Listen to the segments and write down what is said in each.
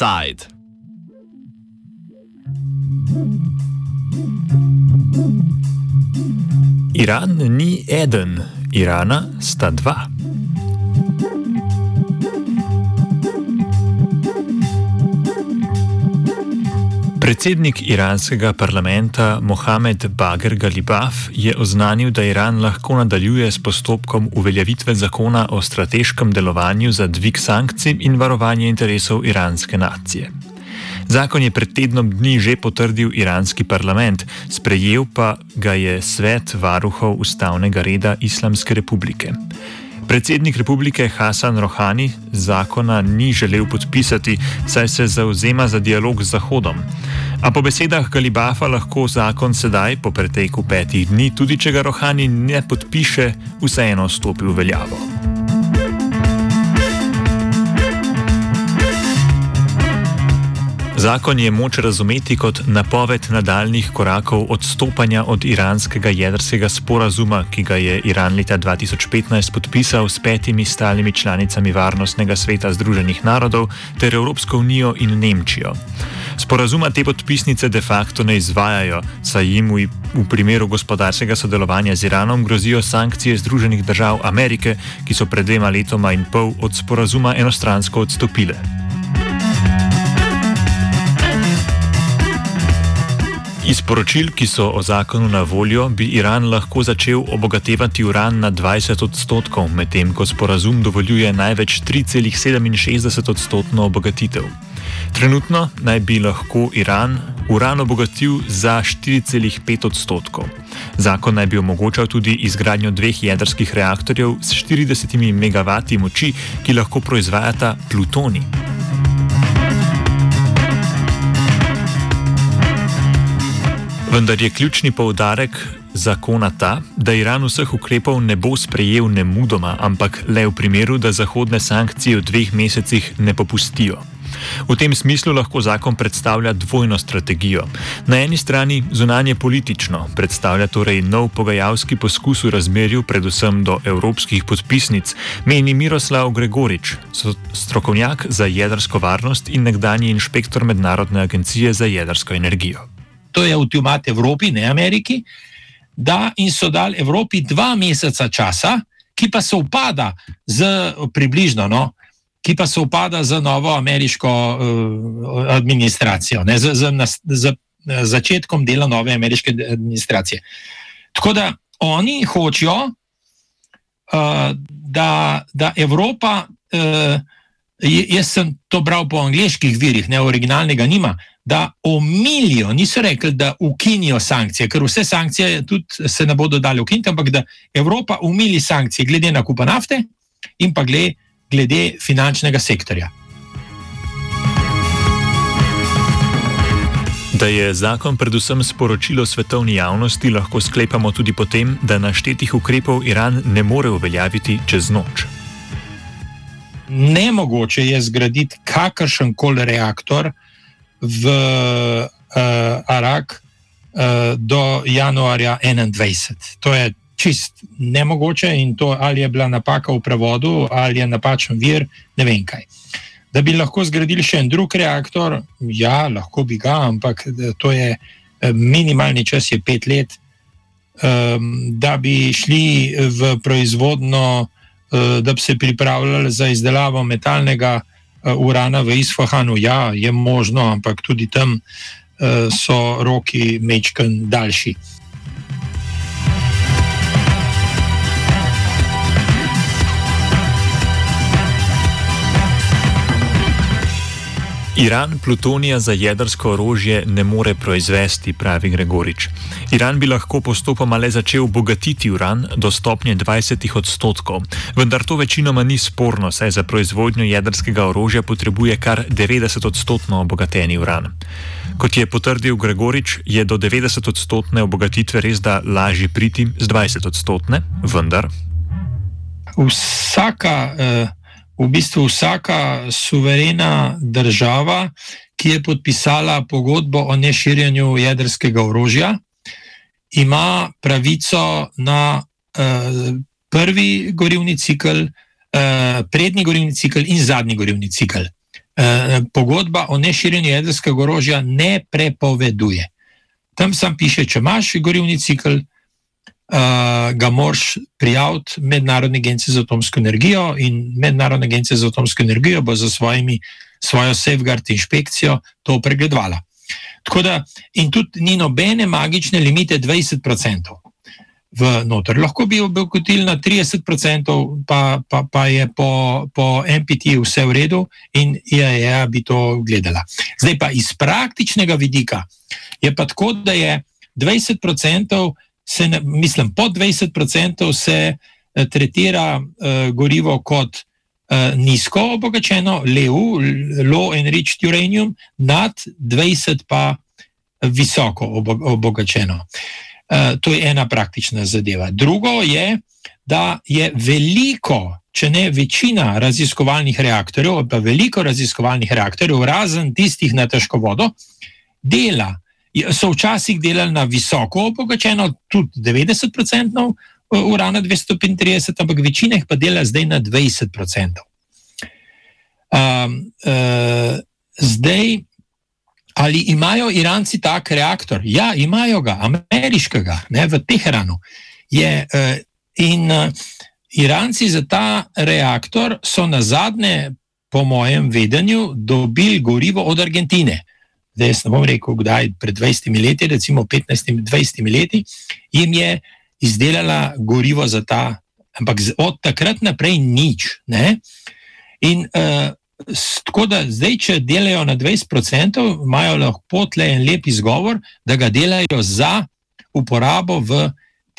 Offside. Iran ni eden, Irana sta dva. Predsednik iranskega parlamenta Mohamed Bagr Galibaf je oznanil, da Iran lahko nadaljuje s postopkom uveljavitve zakona o strateškem delovanju za dvig sankcij in varovanje interesov iranske nacije. Zakon je pred tednom dni že potrdil iranski parlament, sprejel pa ga je svet varuhov ustavnega reda Islamske republike. Predsednik republike Hasan Rohani zakona ni želel podpisati, saj se zauzema za dialog z Zahodom. A po besedah Galibafa lahko zakon sedaj, po preteku petih dni, tudi če ga Rohani ne podpiše, vseeno stopi v veljavo. Zakon je moč razumeti kot napoved nadaljnih korakov odstopanja od iranskega jedrskega sporazuma, ki ga je Iran leta 2015 podpisal s petimi stalnimi članicami Varnostnega sveta Združenih narodov ter Evropsko unijo in Nemčijo. Sporazuma te podpisnice de facto ne izvajajo, saj jim v, v primeru gospodarskega sodelovanja z Iranom grozijo sankcije Združenih držav Amerike, ki so pred dvema letoma in pol od sporazuma enostransko odstopile. Iz poročil, ki so o zakonu na voljo, bi Iran lahko začel obogatevati uran na 20 odstotkov, medtem ko sporazum dovoljuje največ 3,67 odstotno obogatitev. Trenutno naj bi lahko Iran uran obogatil za 4,5 odstotkov. Zakon naj bi omogočal tudi izgradnjo dveh jedrskih reaktorjev s 40 MW moči, ki lahko proizvajata plutoni. Vendar je ključni poudarek zakona ta, da Iran vseh ukrepov ne bo sprejel nemudoma, ampak le v primeru, da zahodne sankcije v dveh mesecih ne popustijo. V tem smislu lahko zakon predstavlja dvojno strategijo. Na eni strani zunanje politično, predstavlja torej nov pogajalski poskus v razmerju predvsem do evropskih podpisnic, meni Miroslav Gregorič, strokovnjak za jedrsko varnost in nekdanji inšpektor Mednarodne agencije za jedrsko energijo to je ultimat Evropi, ne Ameriki, da in so dali Evropi dva meseca časa, ki pa se upada z približno, no, ki pa se upada z novo ameriško uh, administracijo, ne, z, z, z, z začetkom dela nove ameriške administracije. Tako da oni hočejo, uh, da, da Evropa. Uh, Jaz sem to bral po angliških virih, ne originalnega nima, da omilijo, niso rekli, da ukinijo sankcije, ker vse sankcije tudi se ne bodo dali ukiniti, ampak da Evropa umili sankcije glede nakupa nafte in pa glede, glede finančnega sektorja. Da je zakon predvsem sporočilo svetovni javnosti, lahko sklepamo tudi potem, da naštetih ukrepov Iran ne more uveljaviti čez noč. Nemogoče je zgraditi kakršen koli reaktor, v uh, Arak uh, do januarja 2021. To je čist nemogoče in to ali je bila napaka v prevodu ali je napačen vir, ne vem kaj. Da bi lahko zgradili še en drug reaktor, ja, lahko bi ga, ampak to je minimalni čas, je pet let. Um, da bi šli v proizvodno, da bi se pripravljali za izdelavo metalnega uh, urana v Isfahanu, ja, je možno, ampak tudi tam uh, so roki mečken daljši. Iran plutonija za jedrsko orožje ne more proizvesti, pravi Gregorič. Iran bi lahko postopoma le začel bogatiti uran do stopnje 20 odstotkov, vendar to večinoma ni sporno, saj za proizvodnjo jedrskega orožja potrebuje kar 90 odstotno obogateni uran. Kot je potrdil Gregorič, je do 90 odstotne obogatitve res da lažje priti z 20 odstotne, vendar. Vsaka. Uh v bistvu vsaka suverena država, ki je podpisala pogodbo o neširjenju jedrskega orožja, ima pravico na uh, prvi gorivni cikl, uh, prednji gorivni cikl in zadnji gorivni cikl. eh, pogodba o neširjenju jedrskega orožja ne prepoveduje. Tam sam piše, če imaš gorivni cikl, uh, ga moraš prijaviti Mednarodni agenciji za atomsko energijo in Mednarodna agencija za atomsko energijo bo za svojimi, svojo safeguard inšpekcijo to pregledovala. Da, in tudi ni nobene magične limite 20% v noter. Lahko bi bil kotil na 30%, pa, pa, pa je po, po MPT vse v redu in IAEA bi to gledala. Zdaj pa iz praktičnega vidika je pa tako, da je 20% se, ne, mislim, pod 20% se eh, tretira uh, gorivo kot uh, nizko obogačeno, LEU, low enriched uranium, nad 20% pa visoko obogačeno. Uh, to je ena praktična zadeva. Drugo je, da je veliko, če ne večina raziskovalnih reaktorjev, pa veliko raziskovalnih reaktorjev, razen tistih na težko vodo, dela so včasih delali na visoko obogačeno, tudi 90% urana 235, ampak večina jih pa dela zdaj na 20%. Um, uh, zdaj, ali imajo Iranci tak reaktor? Ja, imajo ga, ameriškega, ne, v Teheranu. Je, uh, in uh, Iranci za ta reaktor so na zadnje, po mojem vedenju, dobili gorivo od Argentine da jaz ne bom rekel, kdaj pred 20 leti, recimo 15-20 leti, jim je izdelala gorivo za ta, ampak od takrat naprej nič. Ne? In uh, tako da zdaj, če delajo na 20%, imajo lahko tle en lep izgovor, da ga delajo za uporabo v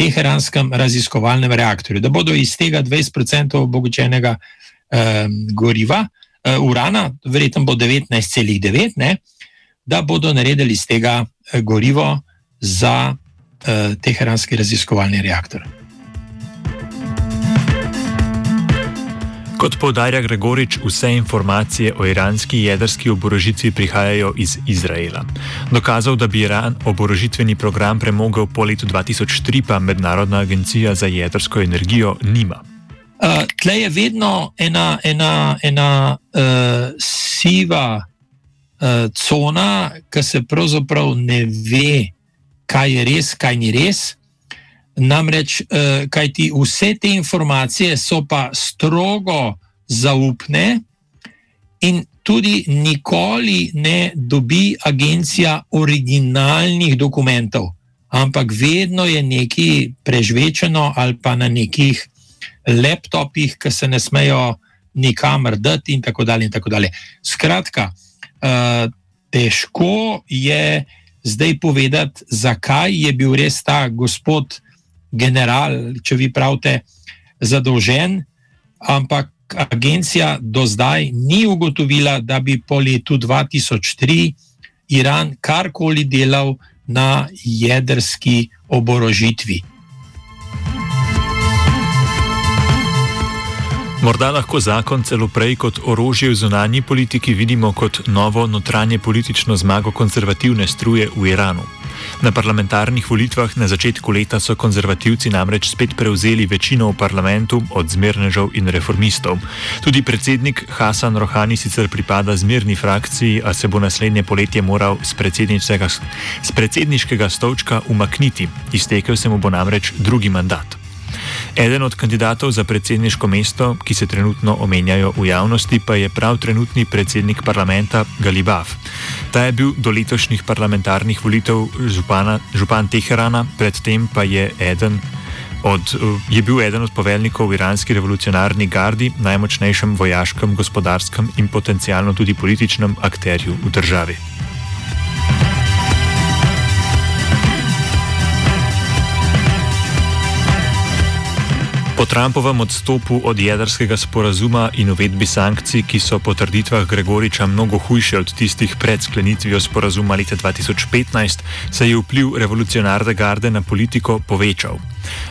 teheranskem raziskovalnem reaktorju, da bodo iz tega 20% obogočenega uh, goriva, uh, urana, verjetno bo 19,9, ne da bodo naredili iz tega eh, gorivo za uh, teheranski raziskovalni reaktor. Kot povdarja Gregorič, vse informacije o iranski jedrski oborožitvi prihajajo iz Izraela. Dokazal, da bi Iran oborožitveni program premogel po letu 2003, pa Mednarodna agencija za jedrsko energijo nima. Uh, tle je vedno ena, ena, ena uh, siva uh, cona, ki se pravzaprav ne ve, kaj je res, kaj ni res. Namreč, uh, kaj ti vse te informacije so pa strogo zaupne, in tudi nikoli ne dobi agencija originalnih dokumentov, ampak vedno je nekaj prežvečeno ali pa na nekih laptopih, ki se ne smejo nikamor dati, in tako dalje. In tako dalje. Skratka, Eh, težko je zdaj povedati, zakaj je bil res ta gospod general, če vi pravite, zadolžen, ampak agencija do zdaj ni ugotovila, da bi po letu 2003 Iran karkoli delal na jedrski oborožitvi. Morda lahko zakon celo prej kot orožje v zunanji politiki vidimo kot novo notranje politično zmago konzervativne struje v Iranu. Na parlamentarnih volitvah na začetku leta so konzervativci namreč spet prevzeli večino v parlamentu od zmernežev in reformistov. Tudi predsednik Hasan Rohani sicer pripada zmerni frakciji, a se bo naslednje poletje moral z predsedniškega stolčka umakniti. Iztekel se mu bo namreč drugi mandat. Eden od kandidatov za predsedniško mesto, ki se trenutno omenjajo v javnosti, pa je prav trenutni predsednik parlamenta Galibaf. Ta je bil do letošnjih parlamentarnih volitev župana, župan Teherana, predtem pa je, eden od, je bil eden od poveljnikov v iranski revolucionarni gardi, najmočnejšem vojaškem, gospodarskem in potencialno tudi političnem akterju v državi. Po Trumpovem odstopu od jedrskega sporazuma in uvedbi sankcij, ki so po trditvah Gregoriča mnogo hujše od tistih pred sklenitvijo sporazuma leta 2015, se je vpliv revolucionarne garde na politiko povečal.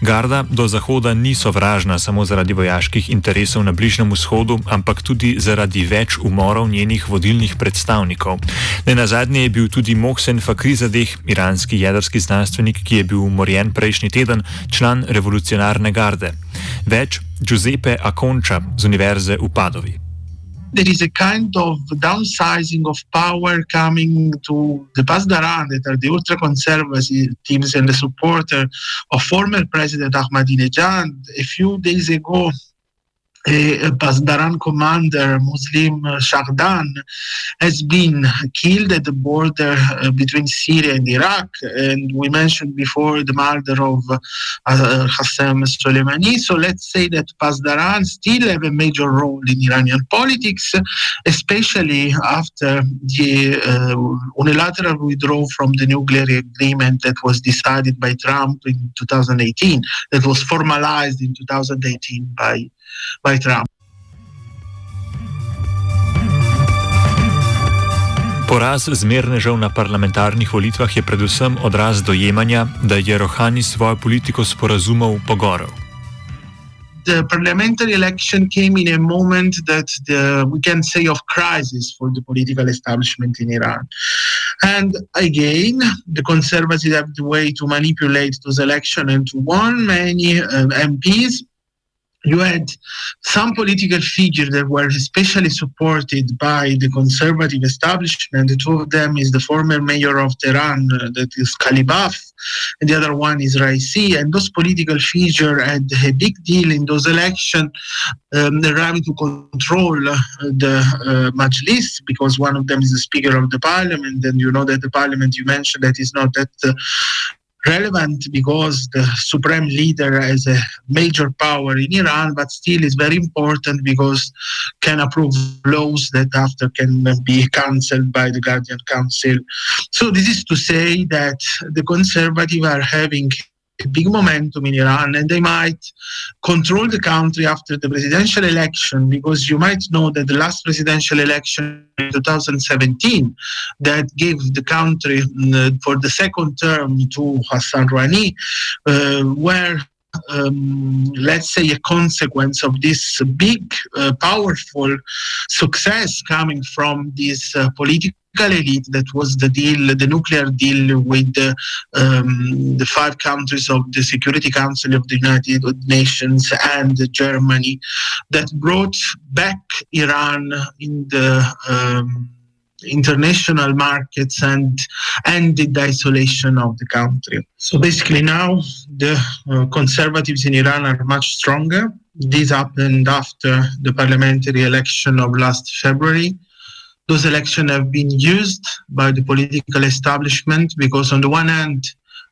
Garda do Zahoda ni sovražna samo zaradi vojaških interesov na Bližnjem vzhodu, ampak tudi zaradi več umorov njenih vodilnih predstavnikov. Ne na zadnje je bil tudi Mohsen Fakrizadeh, iranski jedrski znanstvenik, ki je bil umorjen prejšnji teden, član revolucionarne garde. Več Giuseppe Akonča z Univerze v Padovi. There is a kind of downsizing of power coming to the Pasdaran, that are the ultra conservative teams and the supporter of former President Ahmadinejad. A few days ago, Pasdaran commander, Muslim Shahdan, has been killed at the border uh, between Syria and Iraq. And we mentioned before the murder of uh, Qassem Soleimani. So let's say that Pasdaran still have a major role in Iranian politics, especially after the uh, unilateral withdrawal from the nuclear agreement that was decided by Trump in 2018, that was formalized in 2018 by by Trump. Poraz zmernežev na parlamentarnih volitvah je predvsem odraz dojemanja, da je Rohani svojo politiko sporazumov pogorel. The parliamentary election came in a moment that the, we can say of crisis for the political establishment in Iran. And again, the conservatives have the way to manipulate those elections and to warn many uh, MPs you had some political figures that were especially supported by the conservative establishment. The two of them is the former mayor of Tehran, uh, that is Kalibaf, and the other one is Raisi. And those political figures had a big deal in those elections. Um, having to control uh, the uh, Majlis because one of them is the Speaker of the Parliament, and you know that the Parliament you mentioned that is not that uh, relevant because the supreme leader is a major power in Iran, but still is very important because can approve laws that after can be cancelled by the Guardian Council. So this is to say that the conservatives are having big momentum in Iran and they might control the country after the presidential election because you might know that the last presidential election in 2017 that gave the country uh, for the second term to Hassan Rouhani uh, were um, let's say, a consequence of this big, uh, powerful success coming from this uh, political elite that was the deal, the nuclear deal with the, um, the five countries of the Security Council of the United Nations and Germany that brought back Iran in the um, international markets and ended the isolation of the country. So basically, now the uh, conservatives in Iran are much stronger. This happened after the parliamentary election of last February. Those elections have been used by the political establishment because, on the one hand,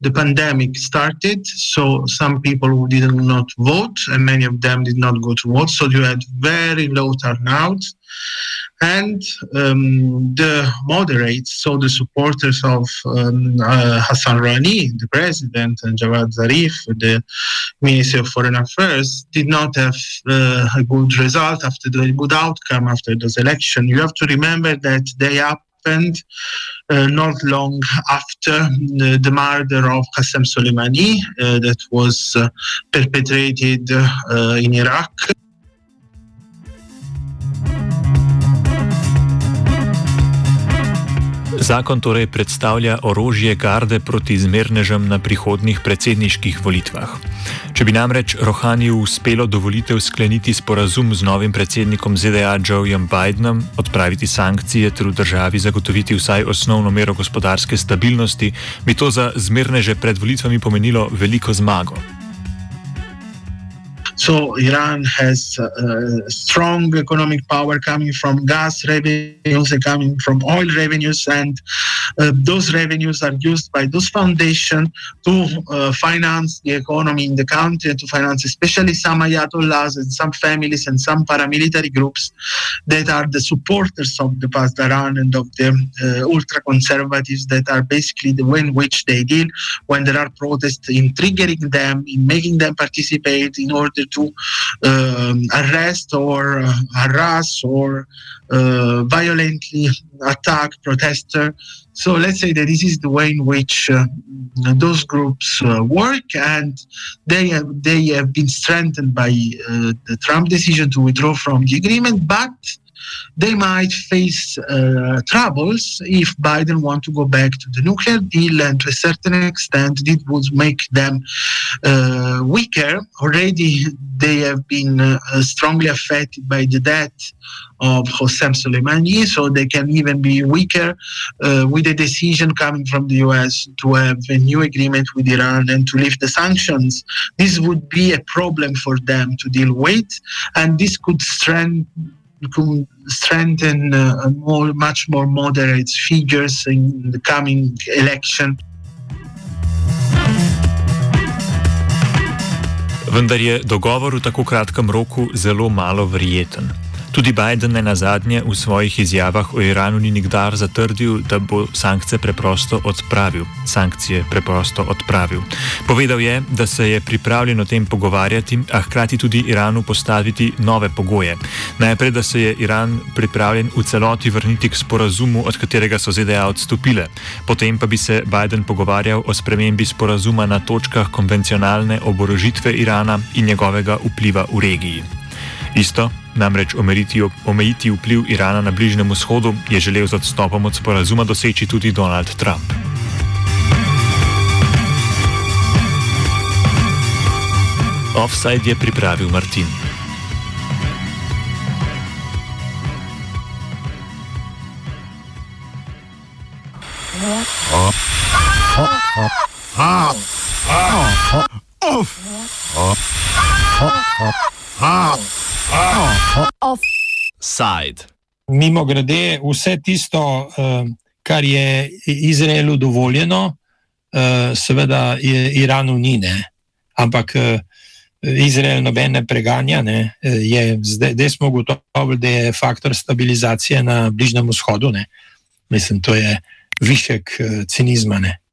the pandemic started, so some people did not vote, and many of them did not go to vote. So you had very low turnout and um, the moderates, so the supporters of um, uh, Hassan Rouhani, the president, and Jawad Zarif, the Minister of Foreign Affairs, did not have uh, a good result after the good outcome after those elections. You have to remember that they happened uh, not long after uh, the murder of Qassem Soleimani uh, that was uh, perpetrated uh, in Iraq. Zakon torej predstavlja orožje garde proti zmernežem na prihodnih predsedniških volitvah. Če bi namreč Rohaniju uspelo do volitev skleniti sporazum z novim predsednikom ZDA Joejem Bidenom, odpraviti sankcije ter v državi zagotoviti vsaj osnovno mero gospodarske stabilnosti, bi to za zmerneže pred volitvami pomenilo veliko zmago. So Iran has uh, strong economic power coming from gas revenues, coming from oil revenues, and uh, those revenues are used by those foundations to uh, finance the economy in the country and to finance especially some ayatollahs and some families and some paramilitary groups that are the supporters of the Pasdaran and of the uh, ultra conservatives that are basically the way in which they deal when there are protests in triggering them, in making them participate in order to um, arrest or uh, harass or uh, violently attack protesters. So let's say that this is the way in which uh, those groups uh, work, and they have, they have been strengthened by uh, the Trump decision to withdraw from the agreement. But they might face uh, troubles if Biden want to go back to the nuclear deal, and to a certain extent, it would make them uh, weaker. Already, they have been uh, strongly affected by the death of Hossein Soleimani, so they can even be weaker uh, with a decision coming from the US to have a new agreement with Iran and to lift the sanctions. This would be a problem for them to deal with, and this could strengthen could strengthen uh, more, much more moderate figures in the coming election. Vendar je dogovor v tako kratkem roku zelo malo verjeten. Tudi Biden je na zadnje v svojih izjavah o Iranu ni nikdar zatrdil, da bo sankcije preprosto odpravil. Sankcije preprosto odpravil. Povedal je, da se je pripravljen o tem pogovarjati, a hkrati tudi Iranu postaviti nove pogoje. Najprej, da se je Iran pripravljen v celoti vrniti k sporazumu, od katerega so ZDA odstopile. Potem pa bi se Biden pogovarjal o spremembi sporazuma na točkah konvencionalne oborožitve Irana in njegovega vpliva v regiji. Isto Namreč omejiti, omejiti vpliv Irana na Bližnjem vzhodu je želel z odstopom od sporazuma doseči tudi Donald Trump. Offside je pripravil Martin. Off. Mimo grede, vse tisto, uh, kar je Izraelu dovoljeno, uh, seveda je Iranu ni, ne? ampak uh, Izrael nobene preganja. Ne? Je, zdaj, zdaj smo ugotovili, da je faktor stabilizacije na Bližnjem vzhodu. Ne? Mislim, to je višek cinizma. Ne?